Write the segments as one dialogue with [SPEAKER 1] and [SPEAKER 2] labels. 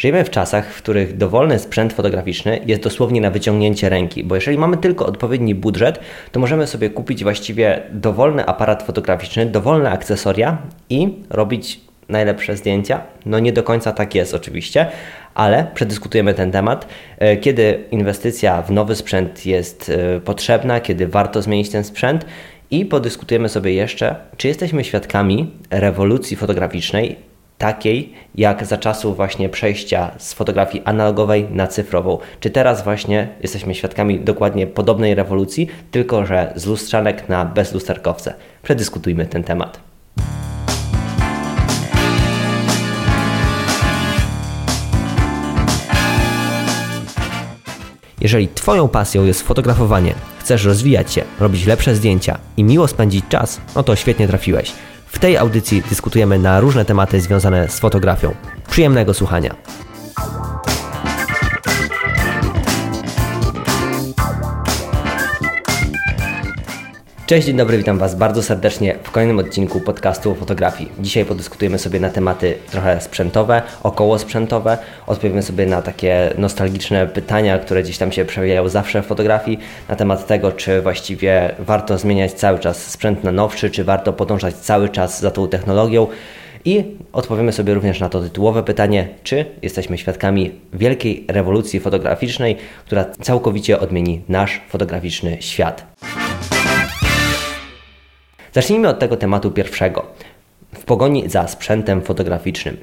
[SPEAKER 1] Żyjemy w czasach, w których dowolny sprzęt fotograficzny jest dosłownie na wyciągnięcie ręki, bo jeżeli mamy tylko odpowiedni budżet, to możemy sobie kupić właściwie dowolny aparat fotograficzny, dowolne akcesoria i robić najlepsze zdjęcia. No nie do końca tak jest oczywiście, ale przedyskutujemy ten temat, e, kiedy inwestycja w nowy sprzęt jest e, potrzebna, kiedy warto zmienić ten sprzęt i podyskutujemy sobie jeszcze, czy jesteśmy świadkami rewolucji fotograficznej, takiej jak za czasów właśnie przejścia z fotografii analogowej na cyfrową. Czy teraz właśnie jesteśmy świadkami dokładnie podobnej rewolucji, tylko że z lustrzanek na bezlusterkowce? Przedyskutujmy ten temat. Jeżeli Twoją pasją jest fotografowanie, chcesz rozwijać się, robić lepsze zdjęcia i miło spędzić czas, no to świetnie trafiłeś. W tej audycji dyskutujemy na różne tematy związane z fotografią. Przyjemnego słuchania. Cześć, dzień dobry, witam Was bardzo serdecznie w kolejnym odcinku podcastu o fotografii. Dzisiaj podyskutujemy sobie na tematy trochę sprzętowe, około sprzętowe, odpowiemy sobie na takie nostalgiczne pytania, które gdzieś tam się przewijają zawsze w fotografii, na temat tego, czy właściwie warto zmieniać cały czas sprzęt na nowszy, czy warto podążać cały czas za tą technologią. I odpowiemy sobie również na to tytułowe pytanie, czy jesteśmy świadkami wielkiej rewolucji fotograficznej, która całkowicie odmieni nasz fotograficzny świat. Zacznijmy od tego tematu pierwszego. W pogoni za sprzętem fotograficznym.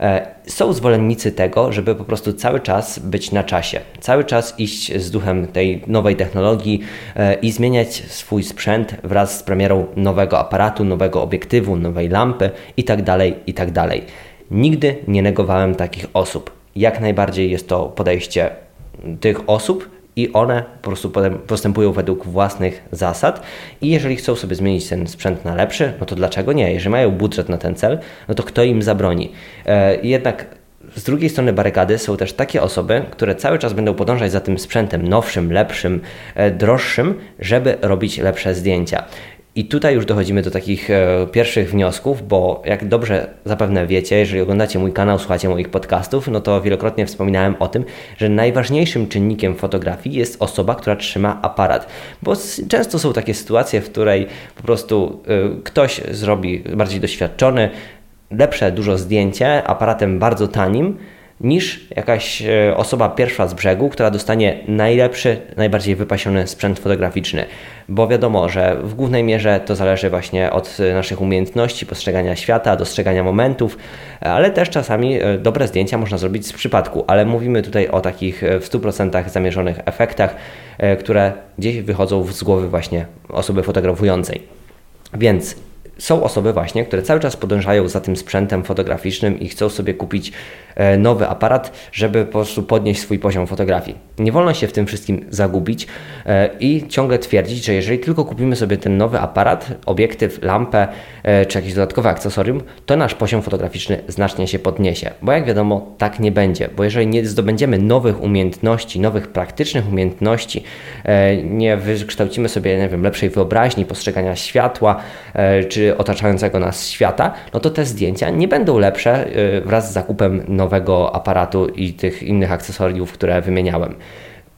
[SPEAKER 1] E, są zwolennicy tego, żeby po prostu cały czas być na czasie, cały czas iść z duchem tej nowej technologii e, i zmieniać swój sprzęt wraz z premierą nowego aparatu, nowego obiektywu, nowej lampy itd. Tak itd. Tak Nigdy nie negowałem takich osób. Jak najbardziej jest to podejście tych osób, i one po prostu postępują według własnych zasad i jeżeli chcą sobie zmienić ten sprzęt na lepszy, no to dlaczego nie? Jeżeli mają budżet na ten cel, no to kto im zabroni? E, jednak z drugiej strony barykady są też takie osoby, które cały czas będą podążać za tym sprzętem nowszym, lepszym, e, droższym, żeby robić lepsze zdjęcia. I tutaj już dochodzimy do takich e, pierwszych wniosków, bo jak dobrze zapewne wiecie, jeżeli oglądacie mój kanał, słuchacie moich podcastów, no to wielokrotnie wspominałem o tym, że najważniejszym czynnikiem fotografii jest osoba, która trzyma aparat. Bo często są takie sytuacje, w której po prostu e, ktoś zrobi bardziej doświadczony, lepsze dużo zdjęcie aparatem bardzo tanim, niż jakaś e, osoba pierwsza z brzegu, która dostanie najlepszy, najbardziej wypasiony sprzęt fotograficzny. Bo wiadomo, że w głównej mierze to zależy właśnie od e, naszych umiejętności postrzegania świata, dostrzegania momentów, ale też czasami e, dobre zdjęcia można zrobić z przypadku, ale mówimy tutaj o takich w 100% zamierzonych efektach, które gdzieś wychodzą z głowy właśnie osoby fotografującej. Więc są osoby właśnie, które cały czas podążają za tym sprzętem fotograficznym i chcą sobie kupić e, nowy aparat, żeby po prostu podnieść swój poziom fotografii. Nie wolno się w tym wszystkim zagubić e, i ciągle twierdzić, że jeżeli tylko kupimy sobie ten nowy aparat, obiektyw, lampę e, czy jakieś dodatkowe akcesorium, to nasz poziom fotograficzny znacznie się podniesie. Bo jak wiadomo, tak nie będzie, bo jeżeli nie zdobędziemy nowych umiejętności, nowych praktycznych umiejętności, nie wykształcimy sobie, nie wiem, lepszej wyobraźni, postrzegania światła, czy otaczającego nas świata, no to te zdjęcia nie będą lepsze y, wraz z zakupem nowego aparatu i tych innych akcesoriów, które wymieniałem.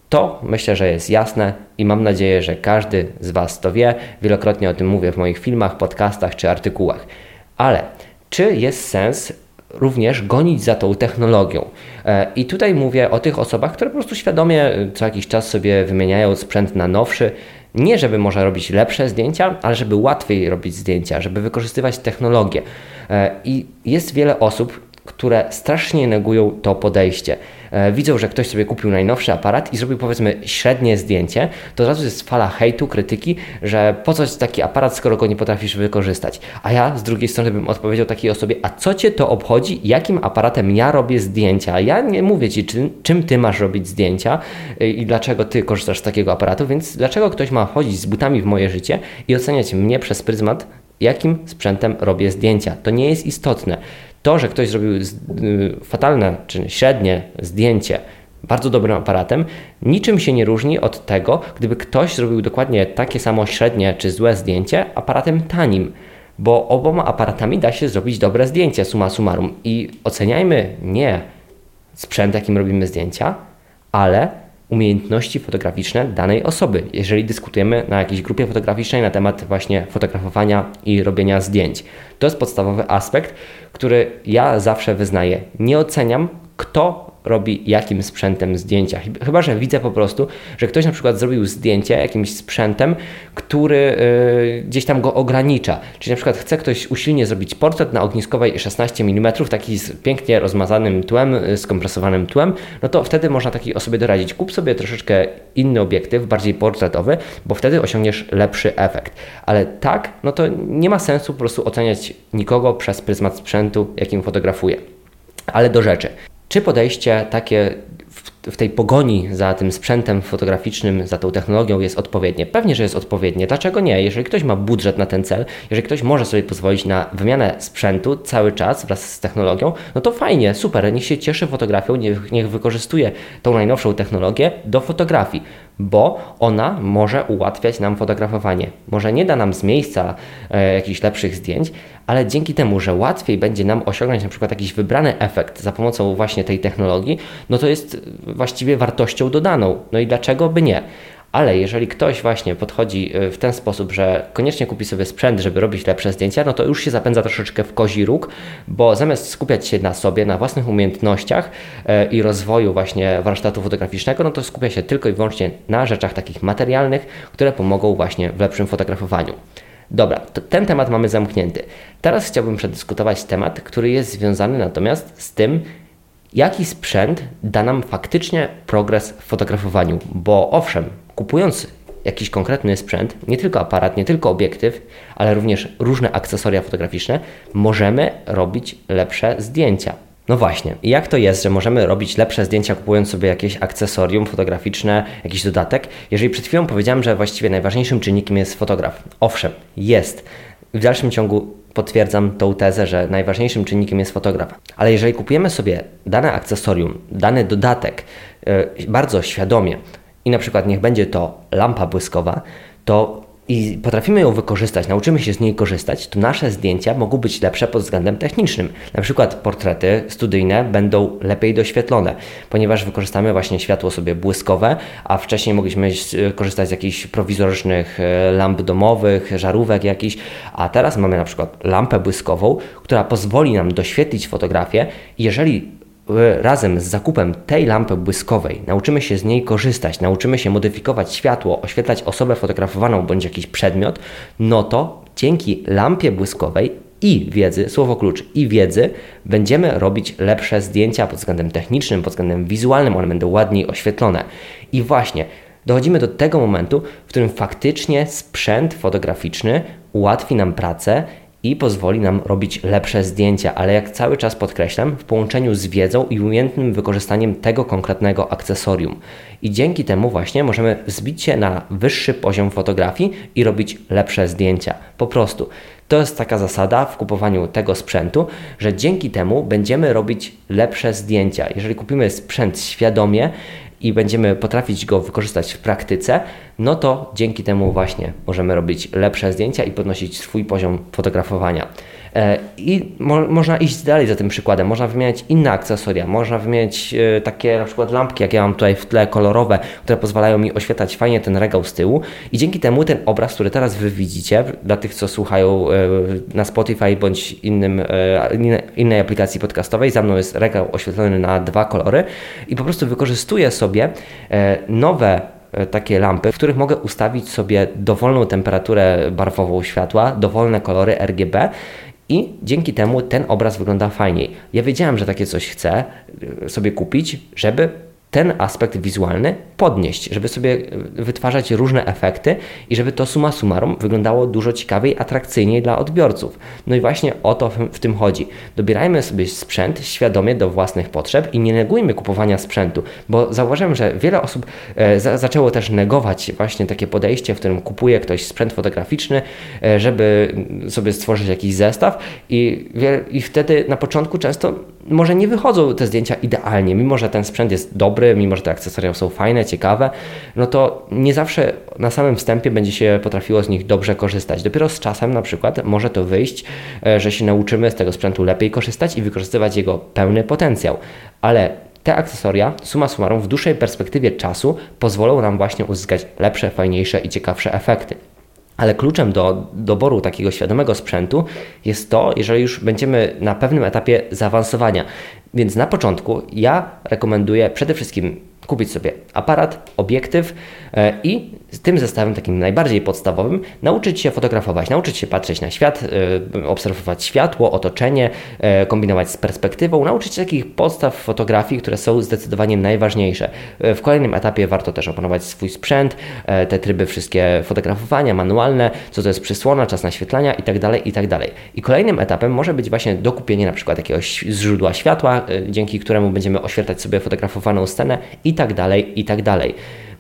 [SPEAKER 1] To myślę, że jest jasne i mam nadzieję, że każdy z Was to wie. Wielokrotnie o tym mówię w moich filmach, podcastach czy artykułach. Ale czy jest sens również gonić za tą technologią. E, I tutaj mówię o tych osobach, które po prostu świadomie co jakiś czas sobie wymieniają sprzęt na nowszy, nie, żeby można robić lepsze zdjęcia, ale żeby łatwiej robić zdjęcia, żeby wykorzystywać technologię. E, I jest wiele osób, które strasznie negują to podejście. E, widzą, że ktoś sobie kupił najnowszy aparat i zrobił powiedzmy średnie zdjęcie, to od razu jest fala hejtu, krytyki, że po coś taki aparat, skoro go nie potrafisz wykorzystać. A ja z drugiej strony bym odpowiedział takiej osobie, a co cię to obchodzi, jakim aparatem ja robię zdjęcia? Ja nie mówię ci, czym, czym ty masz robić zdjęcia e, i dlaczego ty korzystasz z takiego aparatu, więc dlaczego ktoś ma chodzić z butami w moje życie i oceniać mnie przez pryzmat jakim sprzętem robię zdjęcia. To nie jest istotne. To, że ktoś zrobił y, fatalne czy średnie zdjęcie bardzo dobrym aparatem, niczym się nie różni od tego, gdyby ktoś zrobił dokładnie takie samo średnie czy złe zdjęcie aparatem tanim. Bo oboma aparatami da się zrobić dobre zdjęcie, summa summarum. I oceniajmy nie sprzęt, jakim robimy zdjęcia, ale umiejętności fotograficzne danej osoby, jeżeli dyskutujemy na jakiejś grupie fotograficznej na temat właśnie fotografowania i robienia zdjęć. To jest podstawowy aspekt, który ja zawsze wyznaję. Nie oceniam, kto robi jakim sprzętem zdjęcia. Chyba, że widzę po prostu, że ktoś na przykład zrobił zdjęcie jakimś sprzętem, który yy, gdzieś tam go ogranicza. Czyli na przykład chce ktoś usilnie zrobić portret na ogniskowej 16 mm, taki z pięknie rozmazanym tłem, y, skompresowanym tłem, no to wtedy można takiej osobie doradzić. Kup sobie troszeczkę inny obiektyw, bardziej portretowy, bo wtedy osiągniesz lepszy efekt. Ale tak, no to nie ma sensu po prostu oceniać nikogo przez pryzmat sprzętu, jakim fotografuje. Ale do rzeczy. Czy podejście takie w tej pogoni za tym sprzętem fotograficznym, za tą technologią jest odpowiednie? Pewnie, że jest odpowiednie. Dlaczego nie? Jeżeli ktoś ma budżet na ten cel, jeżeli ktoś może sobie pozwolić na wymianę sprzętu cały czas wraz z technologią, no to fajnie, super, niech się cieszy fotografią, niech, niech wykorzystuje tą najnowszą technologię do fotografii bo ona może ułatwiać nam fotografowanie. Może nie da nam z miejsca e, jakichś lepszych zdjęć, ale dzięki temu, że łatwiej będzie nam osiągnąć na przykład jakiś wybrany efekt za pomocą właśnie tej technologii, no to jest właściwie wartością dodaną. No i dlaczego by nie? Ale jeżeli ktoś właśnie podchodzi y, w ten sposób, że koniecznie kupi sobie sprzęt, żeby robić lepsze zdjęcia, no to już się zapędza troszeczkę w kozi róg, bo zamiast skupiać się na sobie, na własnych umiejętnościach y, i rozwoju właśnie warsztatu fotograficznego, no to skupia się tylko i wyłącznie na rzeczach takich materialnych, które pomogą właśnie w lepszym fotografowaniu. Dobra, ten temat mamy zamknięty. Teraz chciałbym przedyskutować temat, który jest związany natomiast z tym, jaki sprzęt da nam faktycznie progres w fotografowaniu. Bo owszem, kupując jakiś konkretny sprzęt, nie tylko aparat, nie tylko obiektyw, ale również różne akcesoria fotograficzne, możemy robić lepsze zdjęcia. No właśnie, jak to jest, że możemy robić lepsze zdjęcia kupując sobie jakieś akcesorium fotograficzne, jakiś dodatek, jeżeli przed chwilą powiedziałem, że właściwie najważniejszym czynnikiem jest fotograf? Owszem, jest. W dalszym ciągu potwierdzam tą tezę, że najważniejszym czynnikiem jest fotograf. Ale jeżeli kupujemy sobie dane akcesorium, dany dodatek yy, bardzo świadomie i na przykład niech będzie to lampa błyskowa, to i potrafimy ją wykorzystać, nauczymy się z niej korzystać, to nasze zdjęcia mogą być lepsze pod względem technicznym. Na przykład portrety studyjne będą lepiej doświetlone, ponieważ wykorzystamy właśnie światło sobie błyskowe, a wcześniej mogliśmy korzystać z jakichś prowizorycznych e, lamp domowych, żarówek jakichś, a teraz mamy na przykład lampę błyskową, która pozwoli nam doświetlić fotografię. Jeżeli razem z zakupem tej lampy błyskowej. Nauczymy się z niej korzystać, nauczymy się modyfikować światło, oświetlać osobę fotografowaną bądź jakiś przedmiot, no to dzięki lampie błyskowej i wiedzy, słowo klucz, i wiedzy, będziemy robić lepsze zdjęcia pod względem technicznym, pod względem wizualnym, one będą ładniej oświetlone. I właśnie dochodzimy do tego momentu, w którym faktycznie sprzęt fotograficzny ułatwi nam pracę i pozwoli nam robić lepsze zdjęcia, ale jak cały czas podkreślam, w połączeniu z wiedzą i umiejętnym wykorzystaniem tego konkretnego akcesorium. I dzięki temu właśnie możemy wzbić się na wyższy poziom fotografii i robić lepsze zdjęcia. Po prostu. To jest taka zasada w kupowaniu tego sprzętu, że dzięki temu będziemy robić lepsze zdjęcia. Jeżeli kupimy sprzęt świadomie, i będziemy potrafić go wykorzystać w praktyce, no to dzięki temu właśnie możemy robić lepsze zdjęcia i podnosić swój poziom fotografowania. E, I mo można iść dalej za tym przykładem, można wymieniać inne akcesoria, można wymieniać e, takie na przykład lampki, jak ja mam tutaj w tle kolorowe, które pozwalają mi oświetlać fajnie ten regał z tyłu. I dzięki temu ten obraz, który teraz Wy widzicie, dla tych, co słuchają e, na Spotify bądź innym, innej aplikacji podcastowej, za mną jest regał oświetlony na dwa kolory i po prostu wykorzystuję sobie nowe takie lampy, w których mogę ustawić sobie dowolną temperaturę barwową światła, dowolne kolory RGB i dzięki temu ten obraz wygląda fajniej. Ja wiedziałem, że takie coś chcę y, sobie kupić, żeby ten aspekt wizualny podnieść, żeby sobie wytwarzać różne efekty i żeby to suma summarum wyglądało dużo ciekawiej, atrakcyjniej dla odbiorców. No i właśnie o to w, tym chodzi. Dobierajmy sobie sprzęt świadomie do własnych potrzeb i nie negujmy kupowania sprzętu, bo zauważyłem, że wiele osób e, za, zaczęło też negować właśnie takie podejście, w którym kupuje ktoś sprzęt fotograficzny, e, żeby sobie stworzyć jakiś zestaw i, i wtedy na początku często może nie wychodzą te zdjęcia idealnie, mimo że ten sprzęt jest dobry, mimo że te akcesoria są fajne, ciekawe, no to nie zawsze na samym wstępie będzie się potrafiło z nich dobrze korzystać. Dopiero z czasem na przykład może to wyjść, e, że się nauczymy z tego sprzętu lepiej korzystać i wykorzystywać jego pełny potencjał. Ale te akcesoria, suma summarum, w dłuższej perspektywie czasu pozwolą nam właśnie uzyskać lepsze, fajniejsze i ciekawsze efekty. Ale kluczem do doboru takiego świadomego sprzętu jest to, jeżeli już będziemy na pewnym etapie zaawansowania. Więc na początku ja rekomenduję przede wszystkim kupić sobie aparat, obiektyw e, i z tym zestawem takim najbardziej podstawowym nauczyć się fotografować, nauczyć się patrzeć na świat, e, obserwować światło, otoczenie, e, kombinować z perspektywą, nauczyć się takich podstaw fotografii, które są zdecydowanie najważniejsze. W kolejnym etapie warto też opanować swój sprzęt, te tryby wszystkie fotografowania, manualne, co to jest przysłona, czas naświetlania itd., tak itd. Tak I kolejnym etapem może być właśnie dokupienie na przykład jakiegoś źródła światła, dzięki któremu będziemy oświetlać sobie fotografowaną scenę i tak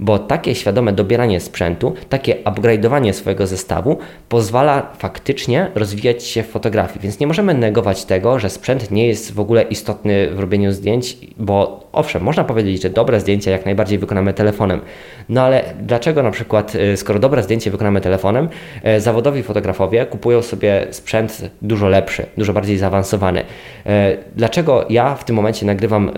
[SPEAKER 1] Bo takie świadome dobieranie sprzętu, takie upgrade'owanie swojego zestawu pozwala faktycznie rozwijać się w fotografii. Więc nie możemy negować tego, że sprzęt nie jest w ogóle istotny w robieniu zdjęć, bo owszem, można powiedzieć, że dobre zdjęcia jak najbardziej wykonamy telefonem. No ale dlaczego na przykład, y, skoro dobre zdjęcie wykonamy telefonem, y, zawodowi fotografowie kupują sobie sprzęt dużo lepszy, dużo bardziej zaawansowany? Y, dlaczego ja w tym momencie nagrywam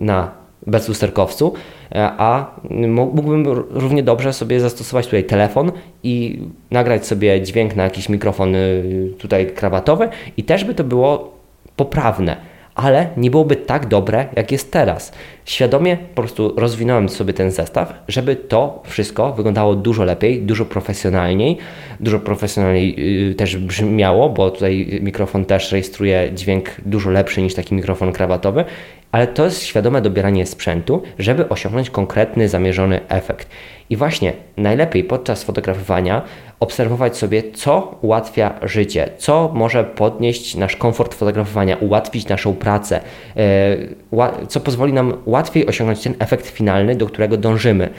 [SPEAKER 1] na bez lusterkowcu, e, a mógłbym równie dobrze sobie zastosować tutaj telefon i nagrać sobie dźwięk na jakiś mikrofon y, tutaj krawatowy i też by to było poprawne ale nie byłoby tak dobre, jak jest teraz. Świadomie po prostu rozwinąłem sobie ten zestaw, żeby to wszystko wyglądało dużo lepiej, dużo profesjonalniej, dużo profesjonalniej yy, też brzmiało, bo tutaj mikrofon też rejestruje dźwięk dużo lepszy niż taki mikrofon krawatowy, ale to jest świadome dobieranie sprzętu, żeby osiągnąć konkretny, zamierzony efekt. I właśnie najlepiej podczas fotografowania obserwować sobie, co ułatwia życie, co może podnieść nasz komfort fotografowania, ułatwić naszą pracę, e, co pozwoli nam łatwiej osiągnąć ten efekt finalny, do którego dążymy.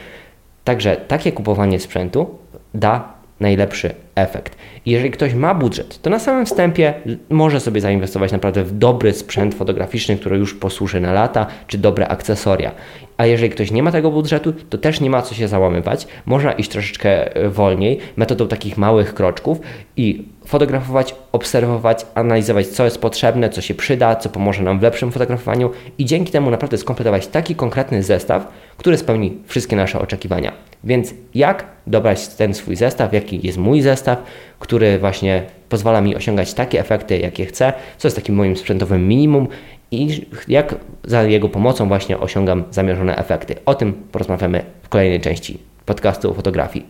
[SPEAKER 1] Także takie kupowanie sprzętu da najlepszy efekt. Jeżeli ktoś ma budżet, to na samym wstępie może sobie zainwestować naprawdę w dobry sprzęt fotograficzny, który już posłuży na lata, czy dobre akcesoria. A jeżeli ktoś nie ma tego budżetu, to też nie ma co się załamywać. Można iść troszeczkę e, wolniej, metodą takich małych kroczków i fotografować, obserwować, analizować, co jest potrzebne, co się przyda, co pomoże nam w lepszym fotografowaniu i dzięki temu naprawdę skompletować taki konkretny zestaw, który spełni wszystkie nasze oczekiwania. Więc jak dobrać ten swój zestaw, jaki jest mój zestaw, który właśnie pozwala mi osiągać takie efekty, jakie chcę, co jest takim moim sprzętowym minimum i jak za jego pomocą właśnie osiągam zamierzone efekty. O tym porozmawiamy w kolejnej części podcastu o fotografii.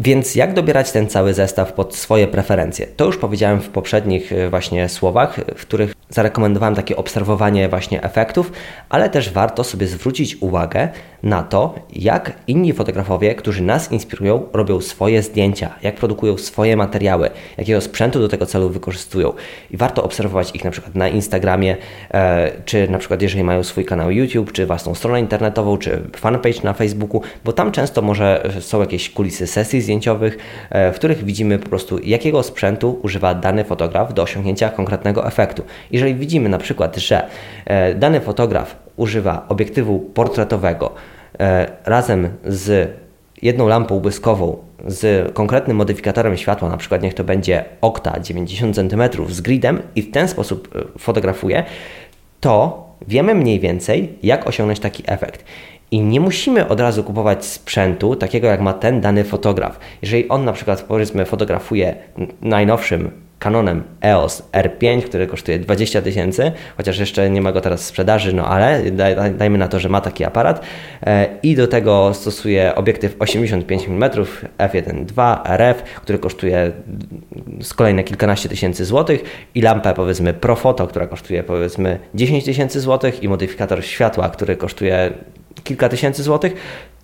[SPEAKER 1] Więc jak dobierać ten cały zestaw pod swoje preferencje? To już powiedziałem w poprzednich e, właśnie słowach, w których zarekomendowałem takie obserwowanie właśnie efektów, ale też warto sobie zwrócić uwagę na to, jak inni fotografowie, którzy nas inspirują, robią swoje zdjęcia, jak produkują swoje materiały, jakiego sprzętu do tego celu wykorzystują. I warto obserwować ich na przykład na Instagramie, e, czy na przykład jeżeli mają swój kanał YouTube, czy własną stronę internetową, czy fanpage na Facebooku, bo tam często może są jakieś kulisy sesji zdjęciowych, e, w których widzimy po prostu jakiego sprzętu używa dany fotograf do osiągnięcia konkretnego efektu. Jeżeli widzimy na przykład, że e, dany fotograf używa obiektywu portretowego e, razem z jedną lampą błyskową z konkretnym modyfikatorem światła, na przykład niech to będzie okta 90 cm z gridem i w ten sposób e, fotografuje, to wiemy mniej więcej, jak osiągnąć taki efekt. I nie musimy od razu kupować sprzętu takiego, jak ma ten dany fotograf. Jeżeli on na przykład, powiedzmy, fotografuje najnowszym Canonem EOS R5, który kosztuje 20 tysięcy, chociaż jeszcze nie ma go teraz w sprzedaży, no ale daj, dajmy na to, że ma taki aparat. E, i do tego stosuje obiektyw 85 mm f1.2 RF, który kosztuje z kolejne kilkanaście tysięcy złotych i lampę powiedzmy Profoto, która kosztuje powiedzmy 10 tysięcy złotych i modyfikator światła, który kosztuje kilka tysięcy złotych,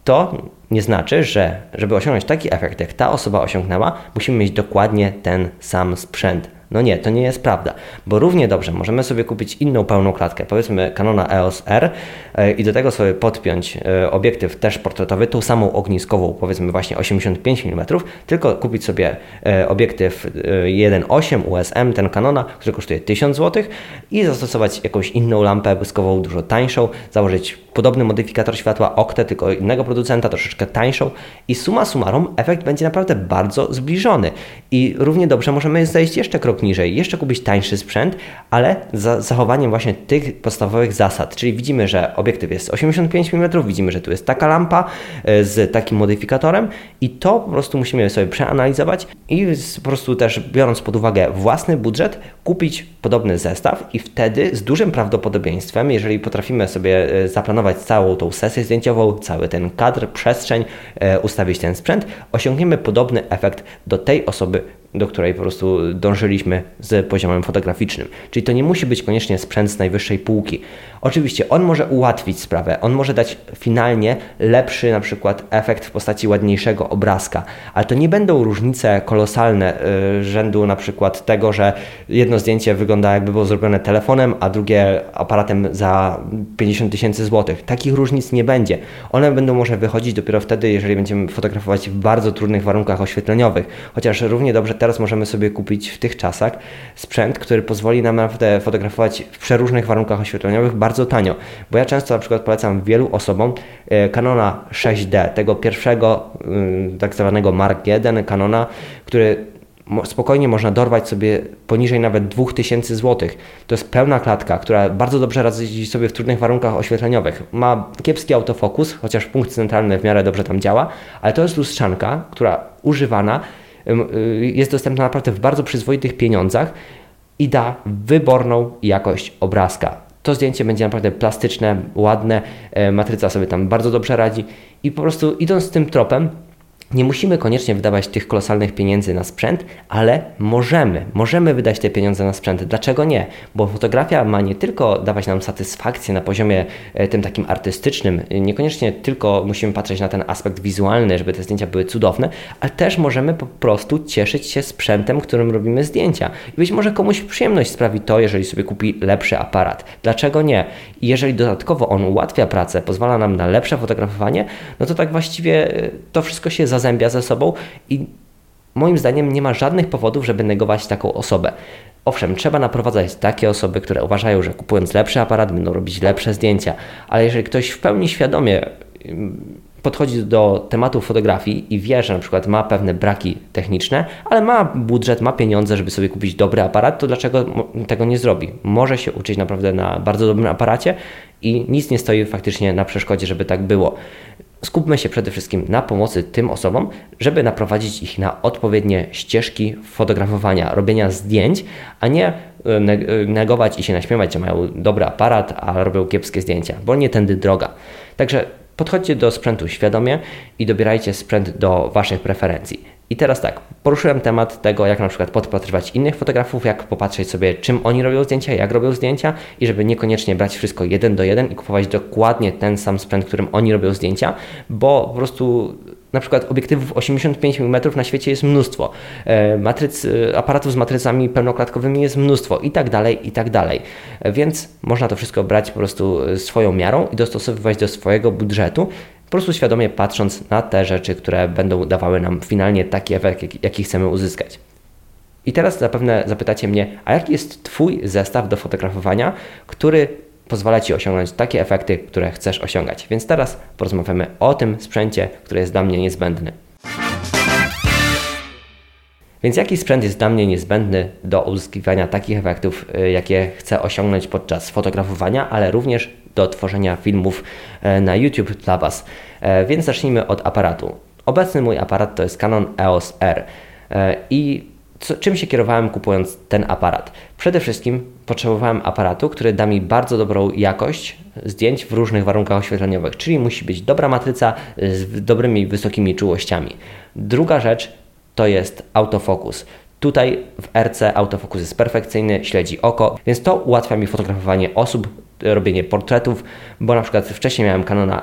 [SPEAKER 1] to nie znaczy, że żeby osiągnąć taki efekt, jak ta osoba osiągnęła, musimy mieć dokładnie ten sam sprzęt. No nie, to nie jest prawda, bo równie dobrze możemy sobie kupić inną pełną klatkę, powiedzmy Canona EOS R e, i do tego sobie podpiąć e, obiektyw też portretowy, tą samą ogniskową, powiedzmy właśnie 85 mm, tylko kupić sobie e, obiektyw 1.8 USM, ten Canona, który kosztuje 1000 zł i zastosować jakąś inną lampę błyskową, dużo tańszą, założyć podobny modyfikator światła Octe, tylko innego producenta, troszeczkę tańszą i suma summarum efekt będzie naprawdę bardzo zbliżony. I równie dobrze możemy zejść jeszcze krok niżej, jeszcze kupić tańszy sprzęt, ale za zachowaniem właśnie tych podstawowych zasad. Czyli widzimy, że obiektyw jest 85 mm, widzimy, że tu jest taka lampa e, z takim modyfikatorem i to po prostu musimy sobie przeanalizować i po prostu też biorąc pod uwagę własny budżet, kupić podobny zestaw i wtedy z dużym prawdopodobieństwem, jeżeli potrafimy sobie e, zaplanować całą tą sesję zdjęciową, cały ten kadr, przestrzeń, e, ustawić ten sprzęt, osiągniemy podobny efekt do tej osoby, do której po prostu dążyliśmy z poziomem fotograficznym. Czyli to nie musi być koniecznie sprzęt z najwyższej półki. Oczywiście on może ułatwić sprawę, on może dać finalnie lepszy na przykład efekt w postaci ładniejszego obrazka, ale to nie będą różnice kolosalne yy, rzędu na przykład tego, że jedno zdjęcie wygląda jakby było zrobione telefonem, a drugie aparatem za 50 tysięcy złotych. Takich różnic nie będzie. One będą może wychodzić dopiero wtedy, jeżeli będziemy fotografować w bardzo trudnych warunkach oświetleniowych, chociaż równie dobrze teraz możemy sobie kupić w tych czasach sprzęt, który pozwoli nam naprawdę fotografować w przeróżnych warunkach oświetleniowych bardzo tanio. Bo ja często na przykład polecam wielu osobom e, Canona 6D, tego pierwszego mm, tak zwanego Mark 1 Canona, który spokojnie można dorwać sobie poniżej nawet 2000 zł. To jest pełna klatka, która bardzo dobrze radzi sobie w trudnych warunkach oświetleniowych. Ma kiepski autofokus, chociaż punkt centralny w miarę dobrze tam działa, ale to jest lustrzanka, która używana y, jest dostępna naprawdę w bardzo przyzwoitych pieniądzach i da wyborną jakość obrazka. To zdjęcie będzie naprawdę plastyczne, ładne, e, matryca sobie tam bardzo dobrze radzi i po prostu idąc tym tropem, nie musimy koniecznie wydawać tych kolosalnych pieniędzy na sprzęt, ale możemy, możemy wydać te pieniądze na sprzęt. Dlaczego nie? Bo fotografia ma nie tylko dawać nam satysfakcję na poziomie e, tym takim artystycznym, niekoniecznie tylko musimy patrzeć na ten aspekt wizualny, żeby te zdjęcia były cudowne, ale też możemy po prostu cieszyć się sprzętem, którym robimy zdjęcia. I być może komuś przyjemność sprawi to, jeżeli sobie kupi lepszy aparat. Dlaczego nie? I jeżeli dodatkowo on ułatwia pracę, pozwala nam na lepsze fotografowanie, no to tak właściwie e, to wszystko się zazębia ze sobą i moim zdaniem nie ma żadnych powodów, żeby negować taką osobę. Owszem, trzeba naprowadzać takie osoby, które uważają, że kupując lepszy aparat będą robić lepsze zdjęcia, ale jeżeli ktoś w pełni świadomie mm, podchodzi do tematu fotografii i wie, że na przykład ma pewne braki techniczne, ale ma budżet, ma pieniądze, żeby sobie kupić dobry aparat, to dlaczego tego nie zrobi? Może się uczyć naprawdę na bardzo dobrym aparacie i nic nie stoi faktycznie na przeszkodzie, żeby tak było skupmy się przede wszystkim na pomocy tym osobom, żeby naprowadzić ich na odpowiednie ścieżki fotografowania, robienia zdjęć, a nie e, e, negować i się naśmiewać, że mają dobry aparat, a robią kiepskie zdjęcia, bo nie tędy droga. Także podchodźcie do sprzętu świadomie i dobierajcie sprzęt do Waszych preferencji. I teraz tak, poruszyłem temat tego, jak na przykład podpatrywać innych fotografów, jak popatrzeć sobie, czym oni robią zdjęcia, jak robią zdjęcia i żeby niekoniecznie brać wszystko jeden do jeden i kupować dokładnie ten sam sprzęt, którym oni robią zdjęcia, bo po prostu na przykład obiektywów 85 mm na świecie jest mnóstwo, e, matryc, e, aparatów z matrycami pełnoklatkowymi jest mnóstwo i tak dalej, i tak dalej. Więc można to wszystko brać po prostu swoją miarą i dostosowywać do swojego budżetu po prostu świadomie patrząc na te rzeczy, które będą dawały nam finalnie taki efekt, jaki chcemy uzyskać. I teraz zapewne zapytacie mnie, a jaki jest Twój zestaw do fotografowania, który pozwala Ci osiągnąć takie efekty, które chcesz osiągać. Więc teraz porozmawiamy o tym sprzęcie, który jest dla mnie niezbędny. Więc jaki sprzęt jest dla mnie niezbędny do uzyskiwania takich efektów, y, jakie chcę osiągnąć podczas fotografowania, ale również do tworzenia filmów e, na YouTube dla Was. E, więc zacznijmy od aparatu. Obecny mój aparat to jest Canon EOS R. E, I co, czym się kierowałem kupując ten aparat? Przede wszystkim potrzebowałem aparatu, który da mi bardzo dobrą jakość zdjęć w różnych warunkach oświetleniowych, czyli musi być dobra matryca z dobrymi, wysokimi czułościami. Druga rzecz to jest autofokus. Tutaj w RC autofokus jest perfekcyjny, śledzi oko, więc to ułatwia mi fotografowanie osób, robienie portretów, bo na przykład wcześniej miałem Canona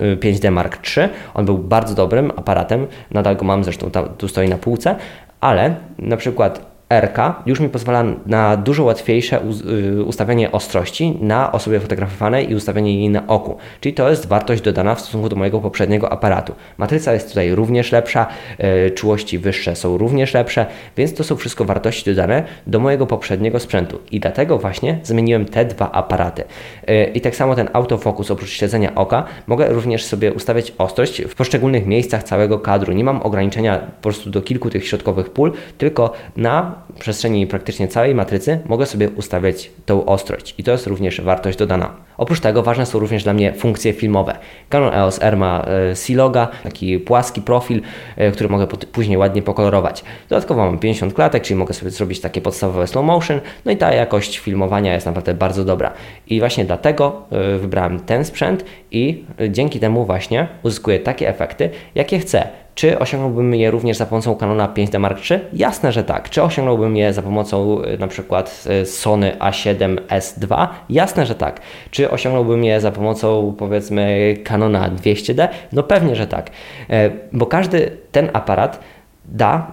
[SPEAKER 1] 5D y, Mark III, on był bardzo dobrym aparatem, nadal go mam, zresztą tam, tu stoi na półce, ale na przykład RK już mi pozwala na dużo łatwiejsze y, ustawienie ostrości na osobie fotografowanej i ustawienie jej na oku. Czyli to jest wartość dodana w stosunku do mojego poprzedniego aparatu. Matryca jest tutaj również lepsza, y, czułości wyższe są również lepsze, więc to są wszystko wartości dodane do mojego poprzedniego sprzętu. I dlatego właśnie zmieniłem te dwa aparaty. Y, I tak samo ten autofokus, oprócz śledzenia oka, mogę również sobie ustawiać ostrość w poszczególnych miejscach całego kadru. Nie mam ograniczenia po prostu do kilku tych środkowych pól, tylko na przestrzeni praktycznie całej matrycy mogę sobie ustawiać tą ostrość i to jest również wartość dodana. Oprócz tego ważne są również dla mnie funkcje filmowe. Canon EOS R ma e, C-Loga, taki płaski profil, e, który mogę później ładnie pokolorować. Dodatkowo mam 50 klatek, czyli mogę sobie zrobić takie podstawowe slow motion, no i ta jakość filmowania jest naprawdę bardzo dobra. I właśnie dlatego e, wybrałem ten sprzęt i dzięki temu właśnie uzyskuję takie efekty, jakie chcę. Czy osiągnąłbym je również za pomocą Canona 5D Mark III? Jasne, że tak. Czy osiągnąłbym je za pomocą na przykład Sony A7S II? Jasne, że tak. Czy osiągnąłbym je za pomocą powiedzmy Canona 200D? No pewnie, że tak. E, bo każdy ten aparat da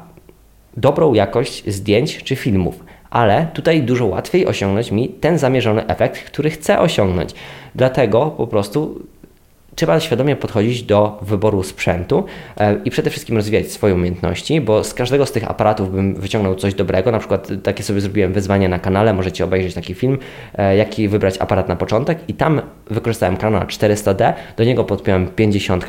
[SPEAKER 1] dobrą jakość zdjęć czy filmów ale tutaj dużo łatwiej osiągnąć mi ten zamierzony efekt, który chcę osiągnąć. Dlatego po prostu trzeba świadomie podchodzić do wyboru sprzętu e, i przede wszystkim rozwijać swoje umiejętności, bo z każdego z tych aparatów bym wyciągnął coś dobrego. Na przykład takie sobie zrobiłem wyzwanie na kanale, możecie obejrzeć taki film, e, jaki wybrać aparat na początek i tam wykorzystałem Canon 400D, do niego podpiąłem 50,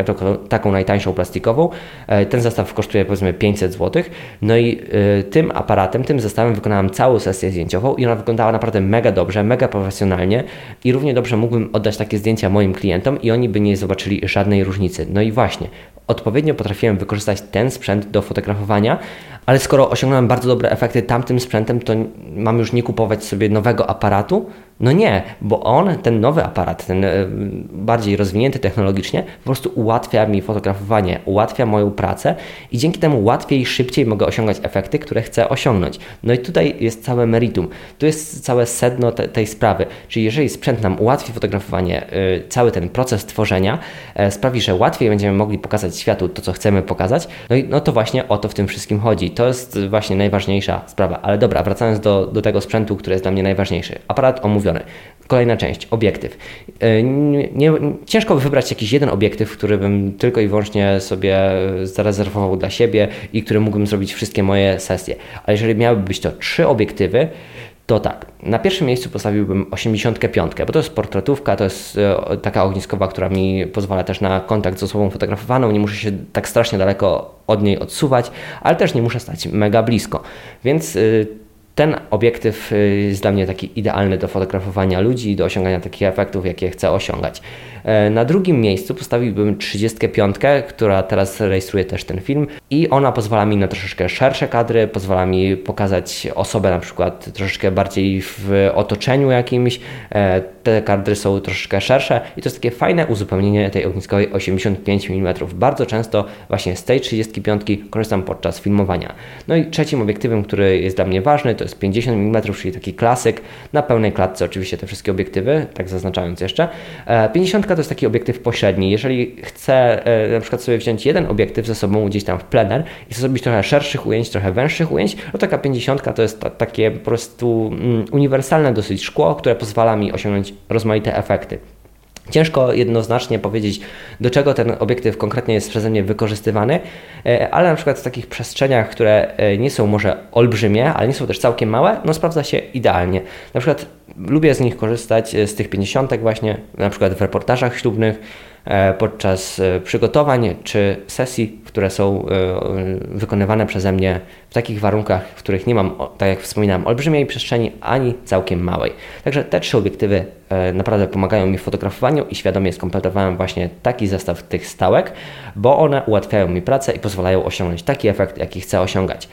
[SPEAKER 1] taką najtańszą plastikową. E, ten zestaw kosztuje powiedzmy 500 zł. No i tym aparatem, tym zestawem wykonałem całą sesję zdjęciową i ona wyglądała naprawdę mega dobrze, mega profesjonalnie i równie dobrze mógłbym oddać takie zdjęcia moim klientom i oni by nie nie zobaczyli żadnej różnicy. No i właśnie, odpowiednio potrafiłem wykorzystać ten sprzęt do fotografowania, ale skoro osiągnąłem bardzo dobre efekty tamtym sprzętem, to mam już nie kupować sobie nowego aparatu, no nie, bo on, ten nowy aparat, ten e, bardziej rozwinięty technologicznie, po prostu ułatwia mi fotografowanie, ułatwia moją pracę i dzięki temu łatwiej i szybciej mogę osiągać efekty, które chcę osiągnąć. No i tutaj jest całe meritum, tu jest całe sedno te, tej sprawy. Czyli jeżeli sprzęt nam ułatwi fotografowanie, yy, cały ten proces tworzenia, yy, sprawi, że łatwiej będziemy mogli pokazać światu to, co chcemy pokazać, no, i, no to właśnie o to w tym wszystkim chodzi. To jest właśnie najważniejsza sprawa. Ale dobra, wracając do, do tego sprzętu, który jest dla mnie najważniejszy. Aparat omówiony Kolejna część, obiektyw. E, nie, nie, ciężko wybrać jakiś jeden obiektyw, który bym tylko i wyłącznie sobie zarezerwował dla siebie i który mógłbym zrobić wszystkie moje sesje. Ale jeżeli miałyby być to trzy obiektywy, to tak, na pierwszym miejscu postawiłbym 85, bo to jest portretówka, to jest e, taka ogniskowa, która mi pozwala też na kontakt z osobą fotografowaną, nie muszę się tak strasznie daleko od niej odsuwać, ale też nie muszę stać mega blisko. Więc y, ten obiektyw y, jest dla mnie taki idealny do fotografowania ludzi, do osiągania takich efektów, jakie chcę osiągać. E, na drugim miejscu postawiłbym 35, która teraz rejestruje też ten film i ona pozwala mi na troszeczkę szersze kadry, pozwala mi pokazać osobę na przykład troszeczkę bardziej w otoczeniu jakimś. E, te kadry są troszeczkę szersze i to jest takie fajne uzupełnienie tej ogniskowej 85 mm. Bardzo często właśnie z tej 35 korzystam podczas filmowania. No i trzecim obiektywem, który jest dla mnie ważny, to jest 50 mm, czyli taki klasyk. Na pełnej klatce oczywiście te wszystkie obiektywy, tak zaznaczając jeszcze. 50 to jest taki obiektyw pośredni. Jeżeli chcę e, na przykład sobie wziąć jeden obiektyw ze sobą gdzieś tam w plener i zrobić trochę szerszych ujęć, trochę węższych ujęć, no taka 50 to jest ta, takie po prostu mm, uniwersalne dosyć szkło, które pozwala mi osiągnąć rozmaite efekty. Ciężko jednoznacznie powiedzieć, do czego ten obiektyw konkretnie jest przeze mnie wykorzystywany, e, ale na przykład w takich przestrzeniach, które e, nie są może olbrzymie, ale nie są też całkiem małe, no sprawdza się idealnie. Na przykład lubię z nich korzystać, e, z tych 50 właśnie, na przykład w reportażach ślubnych, E, podczas e, przygotowań czy sesji, które są wykonywane przeze mnie w takich warunkach, w których nie mam, tak jak wspominałem, olbrzymiej przestrzeni ani całkiem małej. Także te trzy obiektywy naprawdę pomagają mi w fotografowaniu i świadomie skompletowałem właśnie taki zestaw tych stałek, bo one ułatwiają mi pracę i pozwalają osiągnąć taki efekt, jaki chcę osiągać.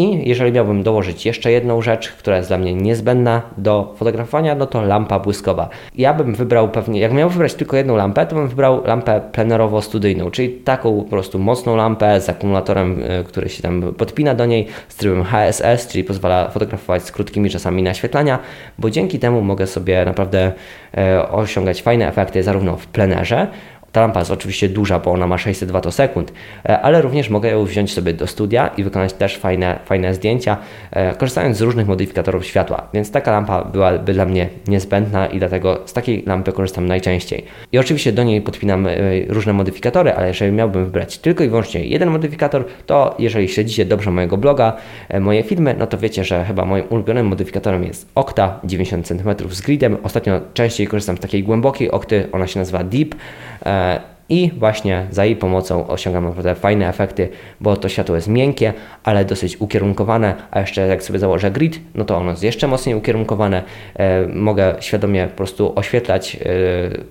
[SPEAKER 1] I jeżeli miałbym dołożyć jeszcze jedną rzecz, która jest dla mnie niezbędna do fotografowania, no to lampa błyskowa. Ja bym wybrał pewnie, jak miałbym wybrać tylko jedną lampę, to bym wybrał lampę plenerowo-studyjną, czyli taką po prostu mocną lampę z akumulatorem, e, który się tam podpina do niej, z trybem HSS, czyli pozwala fotografować z krótkimi czasami naświetlania, bo dzięki temu mogę sobie naprawdę e, osiągać fajne efekty zarówno w plenerze, ta lampa jest oczywiście duża, bo ona ma 600 watosekund, e, ale również mogę ją wziąć sobie do studia i wykonać też fajne, fajne zdjęcia, e, korzystając z różnych modyfikatorów światła. Więc taka lampa byłaby dla mnie niezbędna i dlatego z takiej lampy korzystam najczęściej. I oczywiście do niej podpinam e, różne modyfikatory, ale jeżeli miałbym wybrać tylko i wyłącznie jeden modyfikator, to jeżeli śledzicie dobrze mojego bloga, moje filmy, no to wiecie, że chyba moim ulubionym modyfikatorem jest Okta 90 cm z gridem. Ostatnio częściej korzystam z takiej głębokiej okty, ona się nazywa Deep i właśnie za jej pomocą osiągam naprawdę fajne efekty, bo to światło jest miękkie, ale dosyć ukierunkowane, a jeszcze jak sobie założę grid, no to ono jest jeszcze mocniej ukierunkowane. E, mogę świadomie po prostu oświetlać e,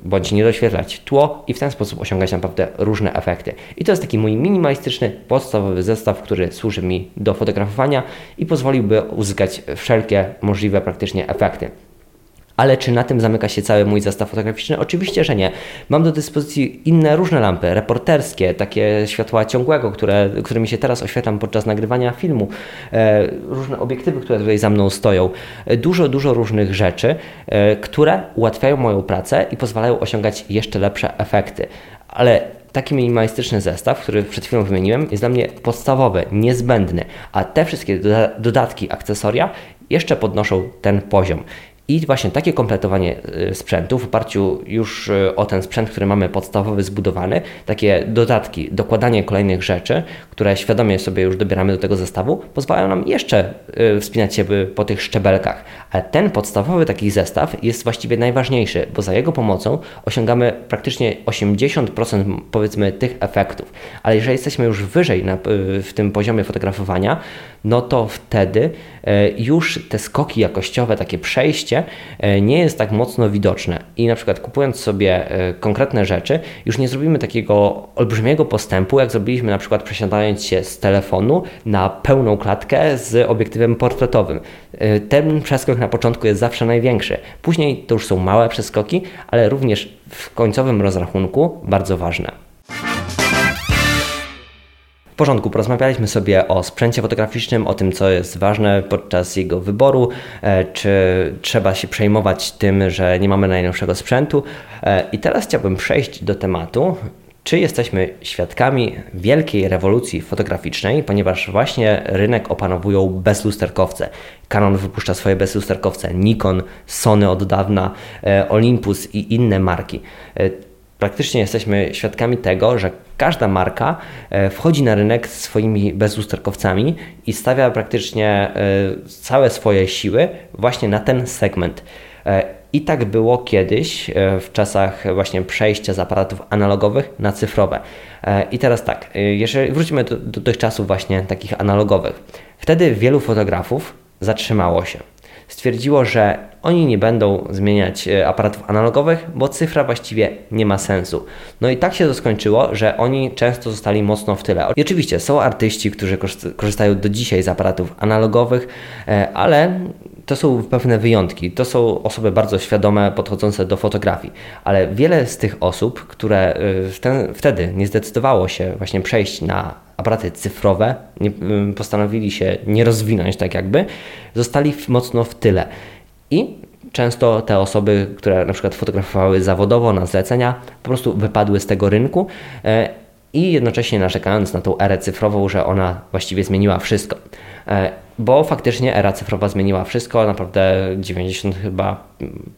[SPEAKER 1] bądź nie doświetlać tło i w ten sposób osiągać naprawdę różne efekty. I to jest taki mój minimalistyczny, podstawowy zestaw, który służy mi do fotografowania i pozwoliłby uzyskać wszelkie możliwe praktycznie efekty. Ale czy na tym zamyka się cały mój zestaw fotograficzny? Oczywiście, że nie. Mam do dyspozycji inne różne lampy, reporterskie, takie światła ciągłego, które, którymi się teraz oświetlam podczas nagrywania filmu, e, różne obiektywy, które tutaj za mną stoją, e, dużo, dużo różnych rzeczy, e, które ułatwiają moją pracę i pozwalają osiągać jeszcze lepsze efekty. Ale taki minimalistyczny zestaw, który przed chwilą wymieniłem, jest dla mnie podstawowy, niezbędny, a te wszystkie dodatki, akcesoria jeszcze podnoszą ten poziom. I właśnie takie kompletowanie y, sprzętu w oparciu już y, o ten sprzęt, który mamy podstawowy zbudowany, takie dodatki, dokładanie kolejnych rzeczy, które świadomie sobie już dobieramy do tego zestawu, pozwalają nam jeszcze y, wspinać się po tych szczebelkach. Ale ten podstawowy taki zestaw jest właściwie najważniejszy, bo za jego pomocą osiągamy praktycznie 80% powiedzmy tych efektów. Ale jeżeli jesteśmy już wyżej na, w tym poziomie fotografowania, no to wtedy już te skoki jakościowe, takie przejście E, nie jest tak mocno widoczne. I na przykład kupując sobie e, konkretne rzeczy, już nie zrobimy takiego olbrzymiego postępu, jak zrobiliśmy na przykład przesiadając się z telefonu na pełną klatkę z obiektywem portretowym. E, ten przeskok na początku jest zawsze największy. Później to już są małe przeskoki, ale również w końcowym rozrachunku bardzo ważne porządku, porozmawialiśmy sobie o sprzęcie fotograficznym, o tym, co jest ważne podczas jego wyboru, e, czy trzeba się przejmować tym, że nie mamy najnowszego sprzętu. E, I teraz chciałbym przejść do tematu, czy jesteśmy świadkami wielkiej rewolucji fotograficznej, ponieważ właśnie rynek opanowują bezlusterkowce. Canon wypuszcza swoje bezlusterkowce, Nikon, Sony od dawna, e, Olympus i inne marki praktycznie jesteśmy świadkami tego, że każda marka e, wchodzi na rynek swoimi bezlusterkowcami i stawia praktycznie e, całe swoje siły właśnie na ten segment. E, I tak było kiedyś, w czasach właśnie przejścia z aparatów analogowych na cyfrowe. I teraz tak, jeżeli wrócimy do, do tych czasów właśnie takich analogowych, wtedy wielu fotografów zatrzymało się stwierdziło, że oni nie będą zmieniać e, aparatów analogowych, bo cyfra właściwie nie ma sensu. No i tak się to skończyło, że oni często zostali mocno w tyle. I oczywiście są artyści, którzy korzystają do dzisiaj z aparatów analogowych, e, ale to są pewne wyjątki. To są osoby bardzo świadome, podchodzące do fotografii, ale wiele z tych osób, które e, wtedy nie zdecydowało się właśnie przejść na aparaty cyfrowe, nie, postanowili się nie rozwinąć tak jakby, zostali mocno w tyle. I często te osoby, które na przykład fotografowały zawodowo na zlecenia, po prostu wypadły z tego rynku e, i jednocześnie narzekając na tą erę cyfrową, że ona właściwie zmieniła wszystko. E, bo faktycznie era cyfrowa zmieniła wszystko, naprawdę 90 chyba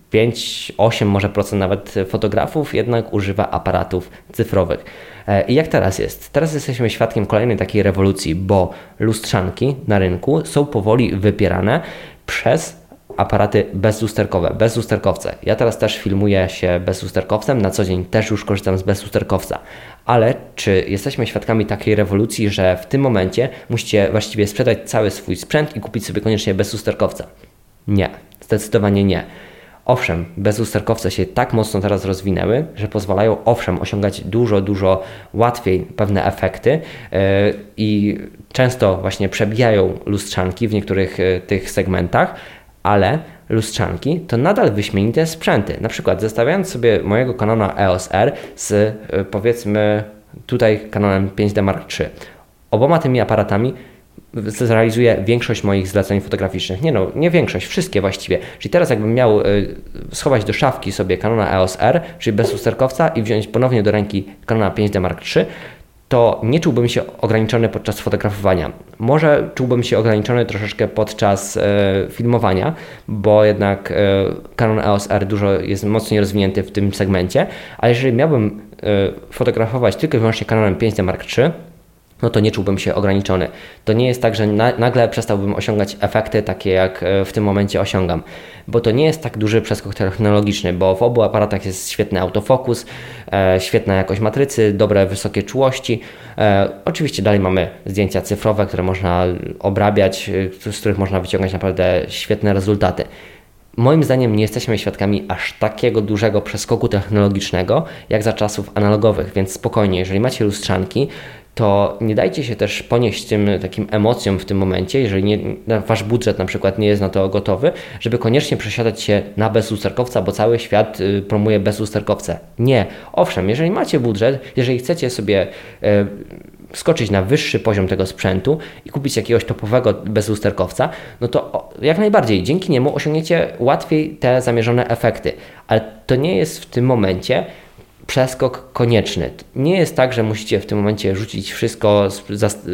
[SPEAKER 1] 5, 8 może procent nawet fotografów jednak używa aparatów cyfrowych. E, I jak teraz jest? Teraz jesteśmy świadkiem kolejnej takiej rewolucji, bo lustrzanki na rynku są powoli wypierane przez aparaty bezlusterkowe, bezlusterkowce. Ja teraz też filmuję się bezlusterkowcem, na co dzień też już korzystam z bezlusterkowca. Ale czy jesteśmy świadkami takiej rewolucji, że w tym momencie musicie właściwie sprzedać cały swój sprzęt i kupić sobie koniecznie bezlusterkowca? Nie, zdecydowanie nie. Owszem, bezlusterkowce się tak mocno teraz rozwinęły, że pozwalają owszem osiągać dużo, dużo łatwiej pewne efekty yy, i często właśnie przebijają lustrzanki w niektórych yy, tych segmentach, ale lustrzanki to nadal wyśmienite sprzęty. Na przykład zestawiając sobie mojego Canona EOS R z yy, powiedzmy tutaj Canonem 5D Mark III. Oboma tymi aparatami zrealizuję większość moich zleceń fotograficznych. Nie no, nie większość, wszystkie właściwie. Czyli teraz jakbym miał y, schować do szafki sobie Canona EOS R, czyli bez lusterkowca i wziąć ponownie do ręki Canona 5D Mark III, to nie czułbym się ograniczony podczas fotografowania. Może czułbym się ograniczony troszeczkę podczas e, filmowania, bo jednak e, Canon EOS R dużo jest mocniej rozwinięty w tym segmencie, ale jeżeli miałbym e, fotografować tylko i wyłącznie Canonem 5D Mark III, no to nie czułbym się ograniczony. To nie jest tak, że na, nagle przestałbym osiągać efekty takie, jak e, w tym momencie osiągam, bo to nie jest tak duży przeskok technologiczny, bo w obu aparatach jest świetny autofokus, e, świetna jakość matrycy, dobre wysokie czułości. E, oczywiście dalej mamy zdjęcia cyfrowe, które można obrabiać, e, z których można wyciągać naprawdę świetne rezultaty. Moim zdaniem nie jesteśmy świadkami aż takiego dużego przeskoku technologicznego jak za czasów analogowych, więc spokojnie, jeżeli macie lustrzanki, to nie dajcie się też ponieść tym takim emocjom w tym momencie, jeżeli nie, wasz budżet na przykład nie jest na to gotowy, żeby koniecznie przesiadać się na bezlusterkowca, bo cały świat y, promuje bezlusterkowce. Nie. Owszem, jeżeli macie budżet, jeżeli chcecie sobie y, skoczyć na wyższy poziom tego sprzętu i kupić jakiegoś topowego bezlusterkowca, no to jak najbardziej dzięki niemu osiągniecie łatwiej te zamierzone efekty. Ale to nie jest w tym momencie przeskok konieczny. Nie jest tak, że musicie w tym momencie rzucić wszystko,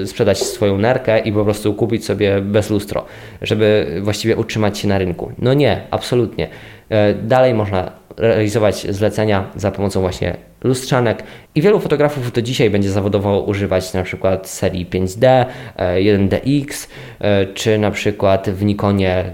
[SPEAKER 1] sprzedać swoją nerkę i po prostu kupić sobie bez lustro, żeby właściwie utrzymać się na rynku. No nie, absolutnie. E, dalej można realizować zlecenia za pomocą właśnie lustrzanek i wielu fotografów do dzisiaj będzie zawodowo używać na przykład serii 5D, 1DX, e, e, czy na przykład w Nikonie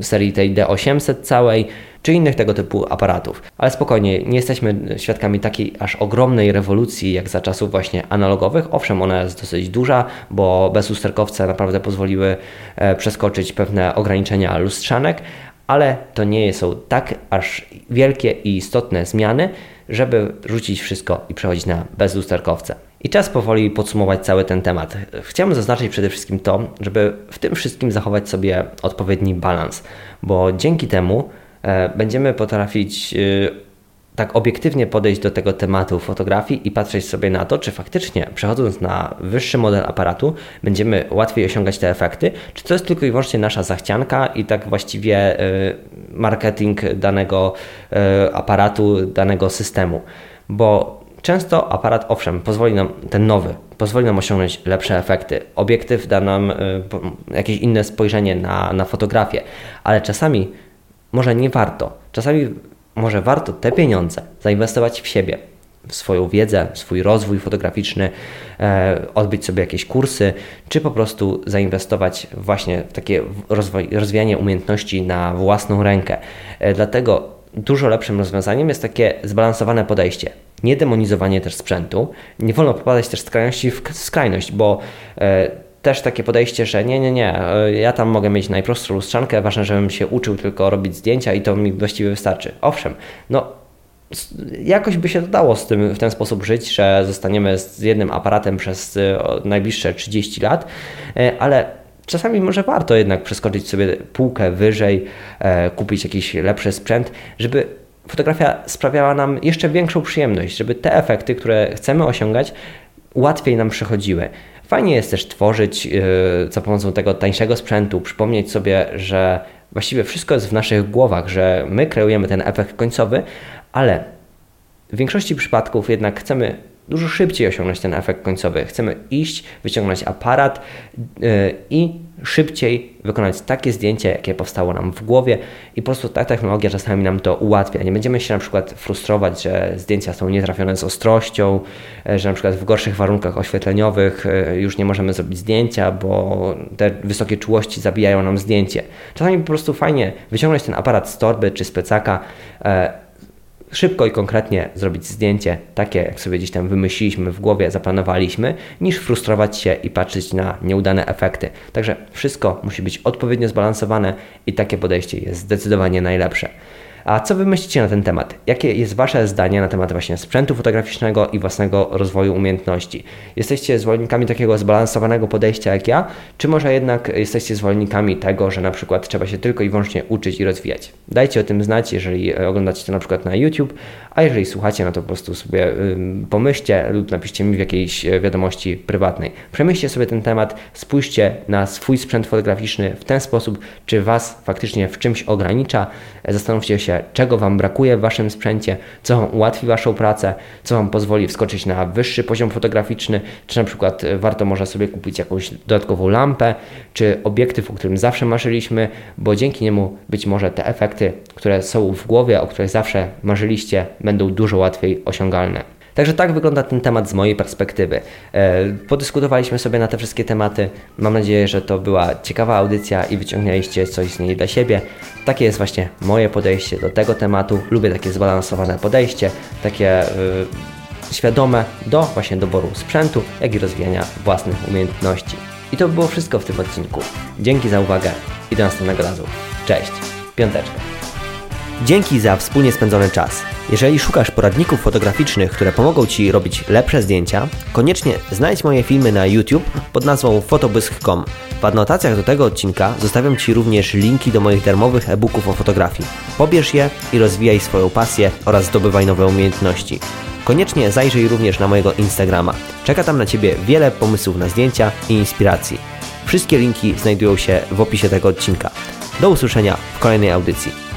[SPEAKER 1] serii tej D800 całej, czy innych tego typu aparatów. Ale spokojnie, nie jesteśmy świadkami takiej aż ogromnej rewolucji jak za czasów właśnie analogowych. Owszem, ona jest dosyć duża, bo bezlusterkowce naprawdę pozwoliły e, przeskoczyć pewne ograniczenia lustrzanek, ale to nie są tak aż wielkie i istotne zmiany, żeby rzucić wszystko i przechodzić na bezlusterkowce. I czas powoli podsumować cały ten temat. Chciałbym zaznaczyć przede wszystkim to, żeby w tym wszystkim zachować sobie odpowiedni balans, bo dzięki temu będziemy potrafić e, tak obiektywnie podejść do tego tematu fotografii i patrzeć sobie na to, czy faktycznie przechodząc na wyższy model aparatu będziemy łatwiej osiągać te efekty, czy to jest tylko i wyłącznie nasza zachcianka i tak właściwie y, marketing danego y, aparatu, danego systemu. Bo często aparat, owszem, pozwoli nam, ten nowy, pozwoli nam osiągnąć lepsze efekty. Obiektyw da nam y, jakieś inne spojrzenie na, na fotografię, ale czasami może nie warto. Czasami może warto te pieniądze zainwestować w siebie, w swoją wiedzę, w swój rozwój fotograficzny, e, odbyć sobie jakieś kursy, czy po prostu zainwestować właśnie w takie rozwijanie umiejętności na własną rękę. E, dlatego dużo lepszym rozwiązaniem jest takie zbalansowane podejście. Nie demonizowanie też sprzętu. Nie wolno popadać też z skrajności w skrajność, bo e, też takie podejście, że nie, nie, nie, e, ja tam mogę mieć najprostszą lustrzankę, ważne, żebym się uczył tylko robić zdjęcia i to mi właściwie wystarczy. Owszem, no jakoś by się dało z tym w ten sposób żyć, że zostaniemy z jednym aparatem przez e, najbliższe 30 lat, e, ale czasami może warto jednak przeskoczyć sobie półkę wyżej, kupić jakiś lepszy sprzęt, żeby fotografia sprawiała nam jeszcze większą przyjemność, żeby te efekty, które chcemy osiągać, łatwiej nam przychodziły. Fajnie jest też tworzyć yy, za pomocą tego tańszego sprzętu, przypomnieć sobie, że właściwie wszystko jest w naszych głowach, że my kreujemy ten efekt końcowy, ale w większości przypadków jednak chcemy dużo szybciej osiągnąć ten efekt końcowy. Chcemy iść, wyciągnąć aparat yy, i szybciej wykonać takie zdjęcie, jakie powstało nam w głowie i po prostu ta technologia czasami nam to ułatwia. Nie będziemy się na przykład frustrować, że zdjęcia są nietrafione z ostrością, e, że na przykład w gorszych warunkach oświetleniowych e, już nie możemy zrobić zdjęcia, bo te wysokie czułości zabijają nam zdjęcie. Czasami po prostu fajnie wyciągnąć ten aparat z torby czy z plecaka, e, szybko i konkretnie zrobić zdjęcie, takie jak sobie gdzieś tam wymyśliliśmy w głowie, zaplanowaliśmy, niż frustrować się i patrzeć na nieudane efekty. Także wszystko musi być odpowiednio zbalansowane i takie podejście jest zdecydowanie najlepsze. A co wy myślicie na ten temat? Jakie jest wasze zdanie na temat właśnie sprzętu fotograficznego i własnego rozwoju umiejętności? Jesteście zwolennikami takiego zbalansowanego podejścia jak ja, czy może jednak jesteście zwolennikami tego, że na przykład trzeba się tylko i wyłącznie uczyć i rozwijać? Dajcie o tym znać, jeżeli oglądacie to na przykład na YouTube, a jeżeli słuchacie, no to po prostu sobie pomyślcie lub napiszcie mi w jakiejś e, wiadomości prywatnej. Przemyślcie sobie ten temat, spójrzcie na swój sprzęt fotograficzny w ten sposób, czy Was faktycznie w czymś ogranicza. Zastanówcie się, czego Wam brakuje w Waszym sprzęcie, co ułatwi Waszą pracę, co Wam pozwoli wskoczyć na wyższy poziom fotograficzny, czy na przykład e, warto może sobie kupić jakąś dodatkową lampę, czy obiektyw, o którym zawsze marzyliśmy, bo dzięki niemu być może te efekty, które są w głowie, o których zawsze marzyliście, będą dużo łatwiej osiągalne. Także tak wygląda ten temat z mojej perspektywy. E, podyskutowaliśmy sobie na te wszystkie tematy. Mam nadzieję, że to była ciekawa audycja i wyciągnęliście coś z niej dla siebie. Takie jest właśnie moje podejście do tego tematu. Lubię takie zbalansowane podejście, takie yy, świadome do właśnie doboru sprzętu, jak i rozwijania własnych umiejętności. I to by było wszystko w tym odcinku. Dzięki za uwagę i do następnego razu. Cześć, piąteczka. Dzięki za wspólnie spędzony czas. Jeżeli szukasz poradników fotograficznych, które pomogą Ci robić lepsze zdjęcia, koniecznie znajdź moje filmy na YouTube pod nazwą fotobysk.com. W adnotacjach do tego odcinka zostawiam Ci również linki do moich darmowych e-booków o fotografii. Pobierz je i rozwijaj swoją pasję oraz zdobywaj nowe umiejętności. Koniecznie zajrzyj również na mojego Instagrama. Czeka tam na Ciebie wiele pomysłów na zdjęcia i inspiracji. Wszystkie linki znajdują się w opisie tego odcinka. Do usłyszenia w kolejnej audycji.